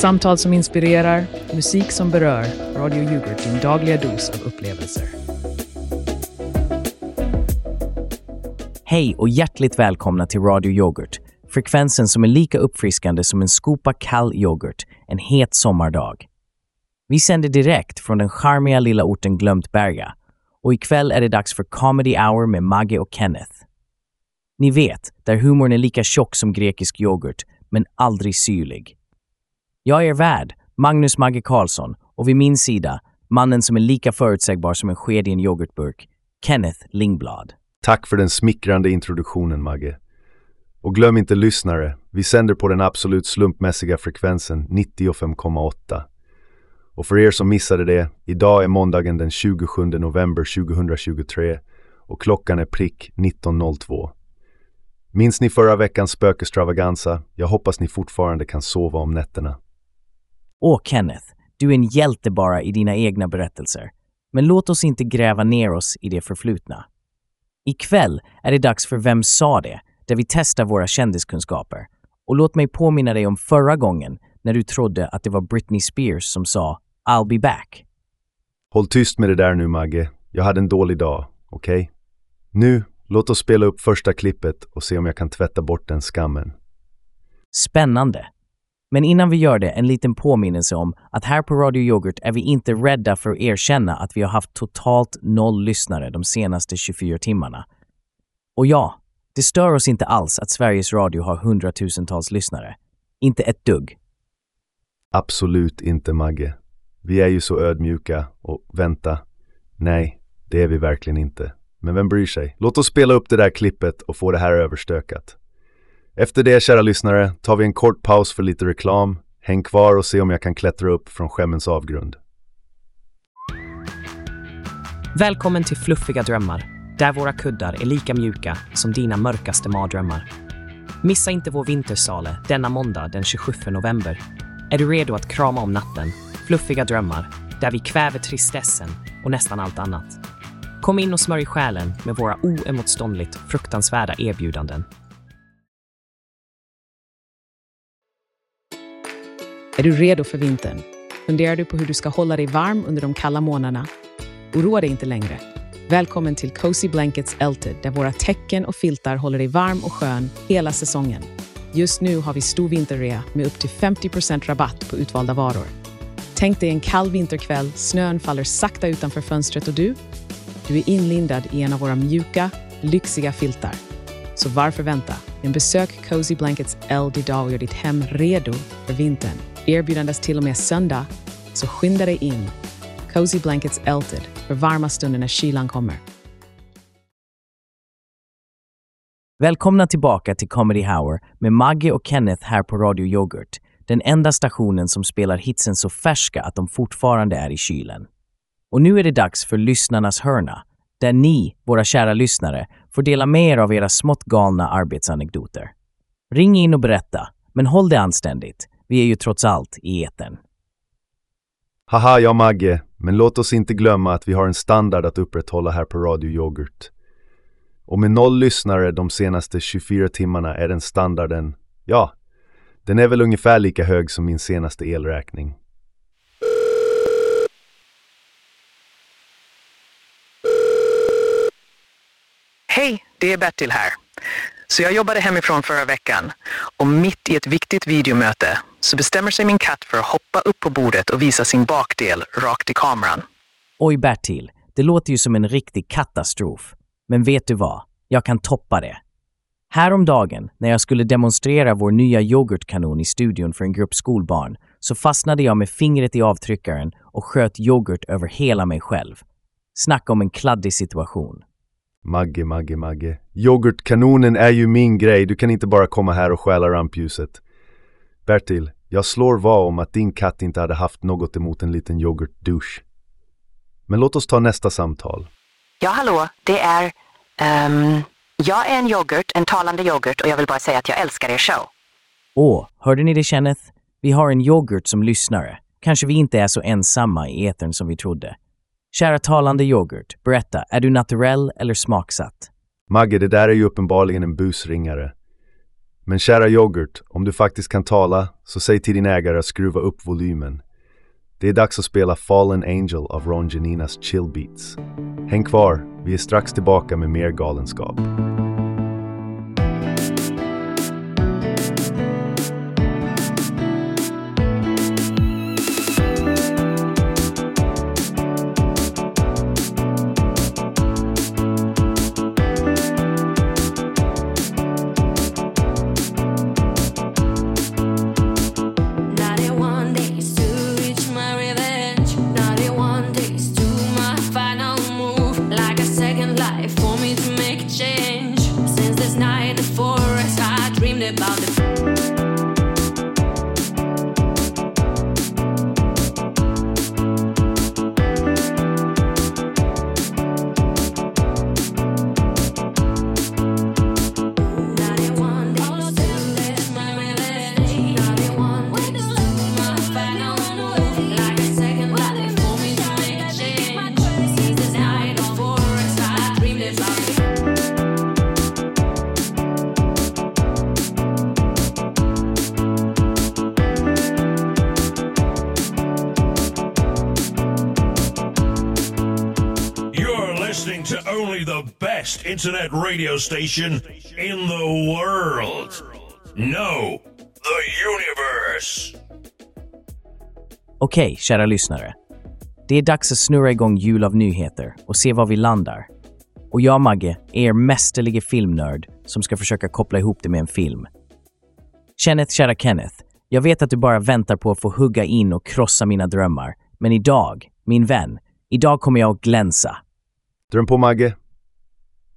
Samtal som inspirerar, musik som berör. Radio Yoghurt, din dagliga dos av upplevelser. Hej och hjärtligt välkomna till Radio Yoghurt. Frekvensen som är lika uppfriskande som en skopa kall yoghurt en het sommardag. Vi sänder direkt från den charmiga lilla orten Glömtberga och ikväll är det dags för Comedy Hour med Maggie och Kenneth. Ni vet, där humorn är lika tjock som grekisk yoghurt, men aldrig syrlig. Jag är er värd, Magnus Magge Karlsson, och vid min sida, mannen som är lika förutsägbar som en sked i en yoghurtburk, Kenneth Lingblad. Tack för den smickrande introduktionen, Magge. Och glöm inte lyssnare, vi sänder på den absolut slumpmässiga frekvensen 95,8. Och för er som missade det, idag är måndagen den 27 november 2023 och klockan är prick 19.02. Minns ni förra veckans spökextravaganza? Jag hoppas ni fortfarande kan sova om nätterna. Åh, Kenneth, du är en hjälte bara i dina egna berättelser. Men låt oss inte gräva ner oss i det förflutna. Ikväll är det dags för Vem sa det? där vi testar våra kändiskunskaper. Och låt mig påminna dig om förra gången när du trodde att det var Britney Spears som sa “I'll be back”. Håll tyst med det där nu, Magge. Jag hade en dålig dag, okej? Okay? Nu, låt oss spela upp första klippet och se om jag kan tvätta bort den skammen. Spännande! Men innan vi gör det, en liten påminnelse om att här på Radio Yoghurt är vi inte rädda för att erkänna att vi har haft totalt noll lyssnare de senaste 24 timmarna. Och ja, det stör oss inte alls att Sveriges Radio har hundratusentals lyssnare. Inte ett dugg. Absolut inte, Magge. Vi är ju så ödmjuka och vänta. Nej, det är vi verkligen inte. Men vem bryr sig? Låt oss spela upp det där klippet och få det här överstökat. Efter det, kära lyssnare, tar vi en kort paus för lite reklam. Häng kvar och se om jag kan klättra upp från skämmens avgrund. Välkommen till Fluffiga drömmar, där våra kuddar är lika mjuka som dina mörkaste mardrömmar. Missa inte vår vintersale denna måndag den 27 november. Är du redo att krama om natten? Fluffiga drömmar, där vi kväver tristessen och nästan allt annat. Kom in och smörj själen med våra oemotståndligt fruktansvärda erbjudanden. Är du redo för vintern? Funderar du på hur du ska hålla dig varm under de kalla månaderna? Oroa dig inte längre. Välkommen till Cozy Blankets Elted där våra täcken och filtar håller dig varm och skön hela säsongen. Just nu har vi stor vinterrea med upp till 50% rabatt på utvalda varor. Tänk dig en kall vinterkväll, snön faller sakta utanför fönstret och du? Du är inlindad i en av våra mjuka, lyxiga filtar. Så varför vänta? En besök Cozy Blankets Eld idag och gör ditt hem redo för vintern. Erbjudandes till och med söndag, så skynda dig in. Cozy Blankets Elted, för varma stunder när kylan kommer. Välkomna tillbaka till Comedy Hour med Maggie och Kenneth här på Radio Yoghurt, den enda stationen som spelar hitsen så färska att de fortfarande är i kylen. Och nu är det dags för lyssnarnas hörna, där ni, våra kära lyssnare, får dela med er av era smått galna arbetsanekdoter. Ring in och berätta, men håll det anständigt. Vi är ju trots allt i etern. Haha, ja Magge, men låt oss inte glömma att vi har en standard att upprätthålla här på Radio Yoghurt. Och med noll lyssnare de senaste 24 timmarna är den standarden, ja, den är väl ungefär lika hög som min senaste elräkning. Hej, det är Bertil här. Så jag jobbade hemifrån förra veckan och mitt i ett viktigt videomöte så bestämmer sig min katt för att hoppa upp på bordet och visa sin bakdel rakt i kameran. Oj Bertil, det låter ju som en riktig katastrof. Men vet du vad? Jag kan toppa det. Häromdagen, när jag skulle demonstrera vår nya yoghurtkanon i studion för en grupp skolbarn, så fastnade jag med fingret i avtryckaren och sköt yoghurt över hela mig själv. Snacka om en kladdig situation. Magge, Magge, Magge. Yoghurtkanonen är ju min grej, du kan inte bara komma här och stjäla rampljuset. Bertil, jag slår vad om att din katt inte hade haft något emot en liten yoghurtdouche. Men låt oss ta nästa samtal. Ja, hallå, det är... Um, jag är en yoghurt, en talande yoghurt och jag vill bara säga att jag älskar er show. Åh, hörde ni det Kenneth? Vi har en yoghurt som lyssnare. Kanske vi inte är så ensamma i etern som vi trodde. Kära talande yoghurt, berätta, är du naturell eller smaksatt? Magge, det där är ju uppenbarligen en busringare. Men kära yoghurt, om du faktiskt kan tala, så säg till din ägare att skruva upp volymen. Det är dags att spela Fallen Angel av Ron Janinas Chill Beats. Häng kvar, vi är strax tillbaka med mer galenskap. About the. Only the best internet radio station in the world. No, the universe. Okej, kära lyssnare. Det är dags att snurra igång jul av nyheter och se var vi landar. Och jag, Magge, är er mästerlige filmnörd som ska försöka koppla ihop det med en film. Kenneth, kära Kenneth, jag vet att du bara väntar på att få hugga in och krossa mina drömmar. Men idag, min vän, idag kommer jag att glänsa. Dröm på Magge.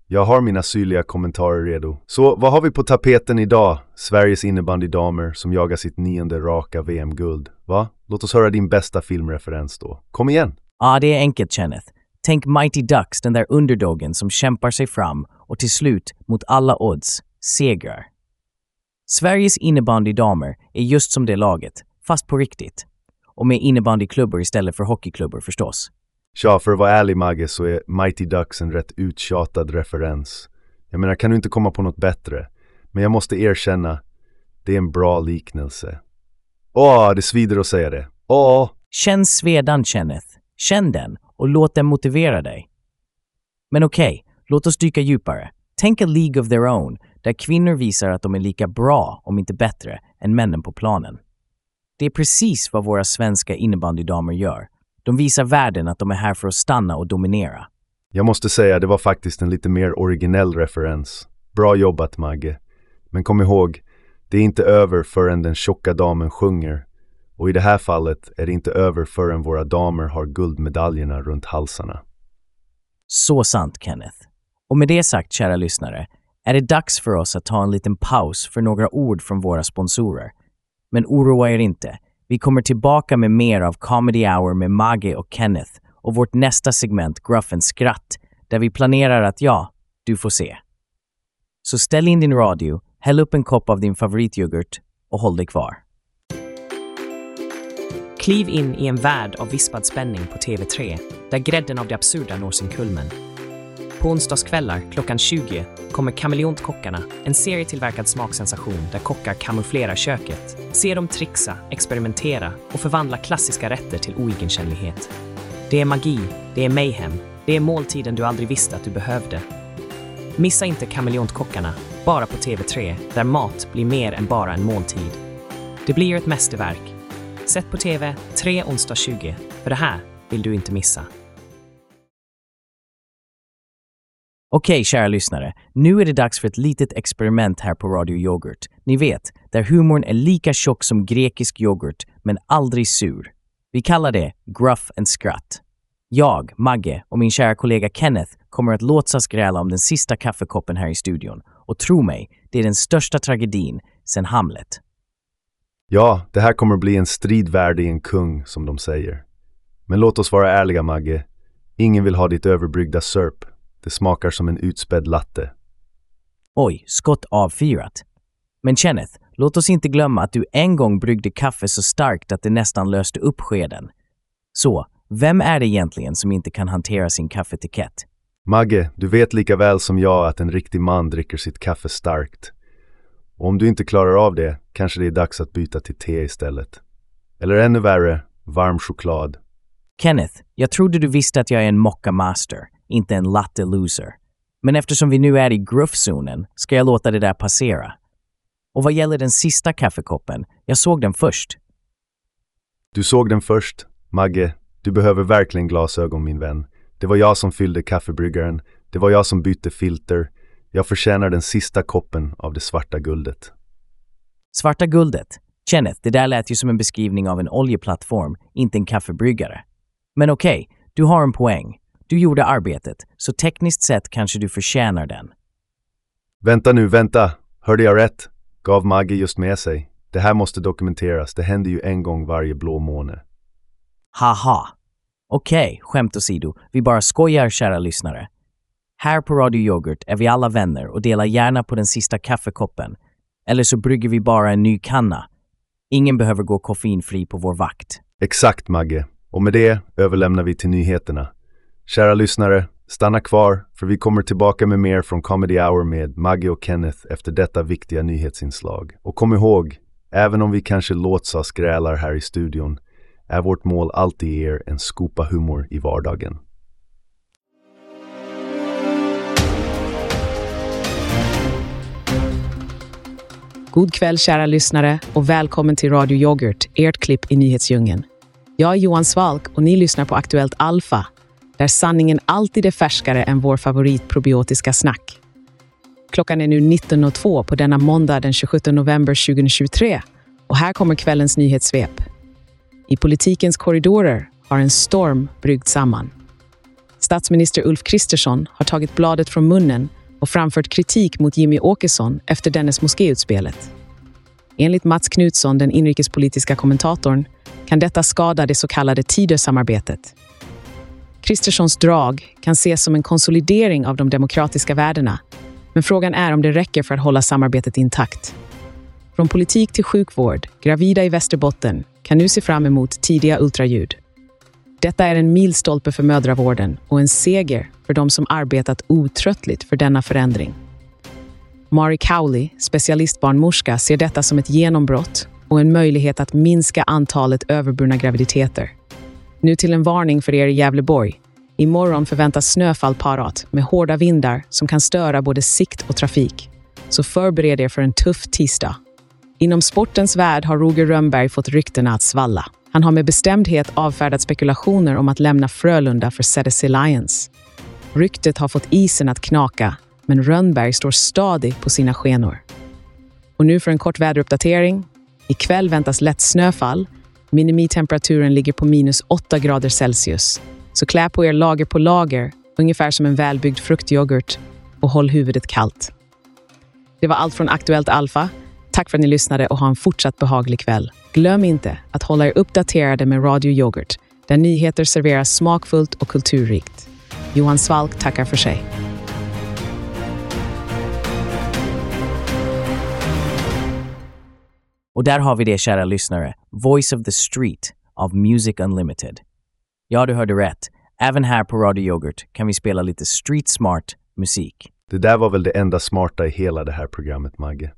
Jag har mina syrliga kommentarer redo. Så vad har vi på tapeten idag? Sveriges innebandydamer som jagar sitt nionde raka VM-guld. Va? Låt oss höra din bästa filmreferens då. Kom igen! Ja, det är enkelt, Kenneth. Tänk Mighty Ducks, den där underdogen som kämpar sig fram och till slut, mot alla odds, segrar. Sveriges innebandydamer är just som det laget, fast på riktigt. Och med innebandyklubbor istället för hockeyklubbor förstås. Tja, för att vara ärlig Magge så är Mighty Ducks en rätt uttjatad referens. Jag menar, kan du inte komma på något bättre? Men jag måste erkänna, det är en bra liknelse. Åh, det svider att säga det. Åh! Känn svedan, Kenneth. Känn den och låt den motivera dig. Men okej, låt oss dyka djupare. Tänk a League of their own, där kvinnor visar att de är lika bra, om inte bättre, än männen på planen. Det är precis vad våra svenska innebandydamer gör. De visar världen att de är här för att stanna och dominera. Jag måste säga, det var faktiskt en lite mer originell referens. Bra jobbat Magge. Men kom ihåg, det är inte över förrän den tjocka damen sjunger. Och i det här fallet är det inte över förrän våra damer har guldmedaljerna runt halsarna. Så sant, Kenneth. Och med det sagt, kära lyssnare, är det dags för oss att ta en liten paus för några ord från våra sponsorer. Men oroa er inte. Vi kommer tillbaka med mer av Comedy Hour med Maggie och Kenneth och vårt nästa segment Gruffens Skratt, där vi planerar att ja, du får se. Så ställ in din radio, häll upp en kopp av din favorityoghurt och håll dig kvar. Kliv in i en värld av vispad spänning på TV3, där grädden av det absurda når sin kulmen. På onsdagskvällar klockan 20 kommer Kameleontkockarna, en serietillverkad smaksensation där kockar kamouflerar köket. Se dem trixa, experimentera och förvandla klassiska rätter till oigenkännlighet. Det är magi, det är mayhem, det är måltiden du aldrig visste att du behövde. Missa inte Kameleontkockarna, bara på TV3, där mat blir mer än bara en måltid. Det blir ett mästerverk. Sätt på TV 3 onsdag 20, för det här vill du inte missa. Okej, kära lyssnare. Nu är det dags för ett litet experiment här på Radio Yoghurt. Ni vet, där humorn är lika tjock som grekisk yoghurt, men aldrig sur. Vi kallar det Gruff and Skratt. Jag, Magge och min kära kollega Kenneth kommer att låtsas gräla om den sista kaffekoppen här i studion. Och tro mig, det är den största tragedin sedan Hamlet. Ja, det här kommer bli en strid värdig en kung, som de säger. Men låt oss vara ärliga, Magge. Ingen vill ha ditt överbryggda sörp. Det smakar som en utspädd latte. Oj, skott avfyrat. Men Kenneth, låt oss inte glömma att du en gång bryggde kaffe så starkt att det nästan löste upp skeden. Så, vem är det egentligen som inte kan hantera sin kaffetikett? Magge, du vet lika väl som jag att en riktig man dricker sitt kaffe starkt. Och om du inte klarar av det kanske det är dags att byta till te istället. Eller ännu värre, varm choklad. Kenneth, jag trodde du visste att jag är en mocka master, inte en latte loser. Men eftersom vi nu är i gruffzonen ska jag låta det där passera. Och vad gäller den sista kaffekoppen, jag såg den först. Du såg den först. Magge, du behöver verkligen glasögon min vän. Det var jag som fyllde kaffebryggaren. Det var jag som bytte filter. Jag förtjänar den sista koppen av det svarta guldet. Svarta guldet. Kenneth, det där lät ju som en beskrivning av en oljeplattform, inte en kaffebryggare. Men okej, du har en poäng. Du gjorde arbetet, så tekniskt sett kanske du förtjänar den. Vänta nu, vänta! Hörde jag rätt? Gav Magge just med sig. Det här måste dokumenteras. Det händer ju en gång varje blå måne. Haha. Okej, skämt åsido. Vi bara skojar, kära lyssnare. Här på Radio Yoghurt är vi alla vänner och delar gärna på den sista kaffekoppen. Eller så brygger vi bara en ny kanna. Ingen behöver gå koffeinfri på vår vakt. Exakt Magge. Och med det överlämnar vi till nyheterna. Kära lyssnare, stanna kvar för vi kommer tillbaka med mer från Comedy Hour med Maggie och Kenneth efter detta viktiga nyhetsinslag. Och kom ihåg, även om vi kanske låtsas skrälar här i studion är vårt mål alltid er en skopa humor i vardagen. God kväll kära lyssnare och välkommen till Radio Yoghurt, ert klipp i nyhetsdjungeln. Jag är Johan Svalk och ni lyssnar på Aktuellt Alfa, där sanningen alltid är färskare än vår favoritprobiotiska snack. Klockan är nu 19.02 på denna måndag den 27 november 2023 och här kommer kvällens nyhetssvep. I politikens korridorer har en storm bryggt samman. Statsminister Ulf Kristersson har tagit bladet från munnen och framfört kritik mot Jimmy Åkesson efter dennes moskéutspelet. Enligt Mats Knutsson, den inrikespolitiska kommentatorn, kan detta skada det så kallade Tidösamarbetet. Kristerssons drag kan ses som en konsolidering av de demokratiska värdena, men frågan är om det räcker för att hålla samarbetet intakt. Från politik till sjukvård, gravida i Västerbotten kan nu se fram emot tidiga ultraljud. Detta är en milstolpe för mödravården och en seger för de som arbetat otröttligt för denna förändring. Mari Cowley, specialistbarnmorska, ser detta som ett genombrott och en möjlighet att minska antalet överburna graviditeter. Nu till en varning för er i Gävleborg. Imorgon förväntas snöfall parat med hårda vindar som kan störa både sikt och trafik. Så förbered er för en tuff tisdag. Inom sportens värld har Roger Rönnberg fått ryktena att svalla. Han har med bestämdhet avfärdat spekulationer om att lämna Frölunda för ZSC Lions. Ryktet har fått isen att knaka, men Rönnberg står stadig på sina skenor. Och nu för en kort väderuppdatering. Ikväll väntas lätt snöfall. Minimitemperaturen ligger på minus 8 grader Celsius. Så klä på er lager på lager, ungefär som en välbyggd fruktyoghurt, och håll huvudet kallt. Det var allt från Aktuellt Alfa. Tack för att ni lyssnade och ha en fortsatt behaglig kväll. Glöm inte att hålla er uppdaterade med Radio Yoghurt, där nyheter serveras smakfullt och kulturrikt. Johan Svalk tackar för sig. Och där har vi det, kära lyssnare. Voice of the Street av Music Unlimited. Ja, du hörde rätt. Även här på Radio Yoghurt kan vi spela lite street smart musik. Det där var väl det enda smarta i hela det här programmet, Magge.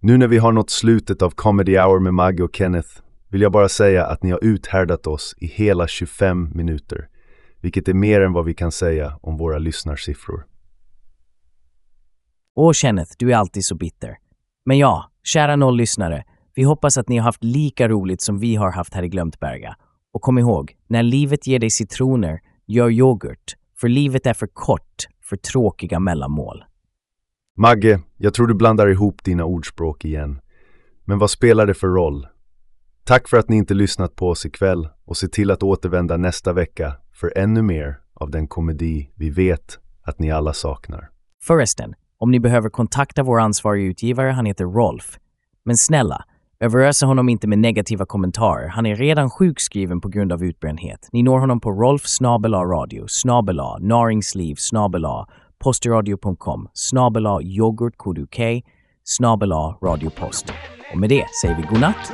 Nu när vi har nått slutet av Comedy Hour med Magge och Kenneth vill jag bara säga att ni har uthärdat oss i hela 25 minuter, vilket är mer än vad vi kan säga om våra lyssnarsiffror. Åh, Kenneth, du är alltid så bitter. Men ja, kära noll-lyssnare, vi hoppas att ni har haft lika roligt som vi har haft här i Glömtberga. Och kom ihåg, när livet ger dig citroner, gör yoghurt, för livet är för kort för tråkiga mellanmål. Magge, jag tror du blandar ihop dina ordspråk igen. Men vad spelar det för roll? Tack för att ni inte lyssnat på oss ikväll och se till att återvända nästa vecka för ännu mer av den komedi vi vet att ni alla saknar. Förresten, om ni behöver kontakta vår ansvariga utgivare, han heter Rolf. Men snälla, överösa honom inte med negativa kommentarer. Han är redan sjukskriven på grund av utbrändhet. Ni når honom på rolf radio, snabela, naringsliv, snabela, postradio.com, snabela yoghurtkoduk, snabela radiopost. Och med det säger vi godnatt